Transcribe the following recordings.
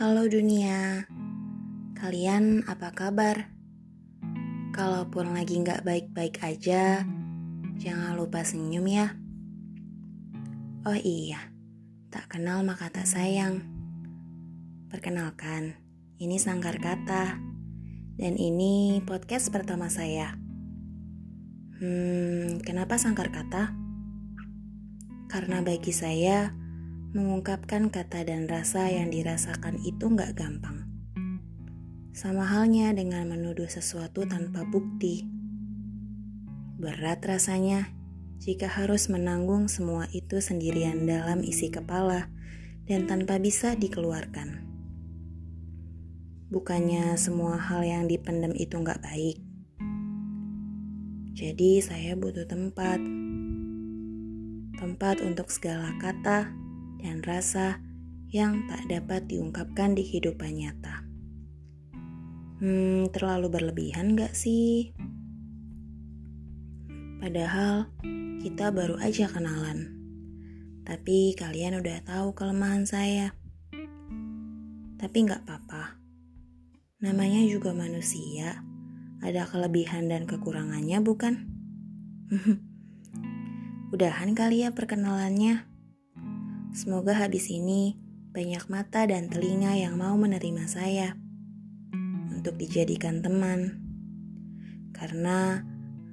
Halo dunia, kalian apa kabar? Kalaupun lagi nggak baik-baik aja, jangan lupa senyum ya. Oh iya, tak kenal maka tak sayang. Perkenalkan, ini Sangkar Kata, dan ini podcast pertama saya. Hmm, kenapa Sangkar Kata? Karena bagi saya, Mengungkapkan kata dan rasa yang dirasakan itu nggak gampang. Sama halnya dengan menuduh sesuatu tanpa bukti. Berat rasanya jika harus menanggung semua itu sendirian dalam isi kepala dan tanpa bisa dikeluarkan. Bukannya semua hal yang dipendam itu nggak baik. Jadi saya butuh tempat. Tempat untuk segala kata dan rasa yang tak dapat diungkapkan di kehidupan nyata. Hmm, terlalu berlebihan gak sih? Padahal kita baru aja kenalan. Tapi kalian udah tahu kelemahan saya. Tapi gak apa-apa. Namanya juga manusia. Ada kelebihan dan kekurangannya bukan? Udahan kali ya perkenalannya. Semoga habis ini banyak mata dan telinga yang mau menerima saya untuk dijadikan teman. Karena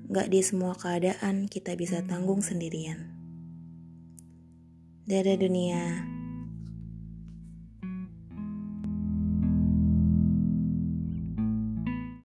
gak di semua keadaan kita bisa tanggung sendirian. Dadah dunia.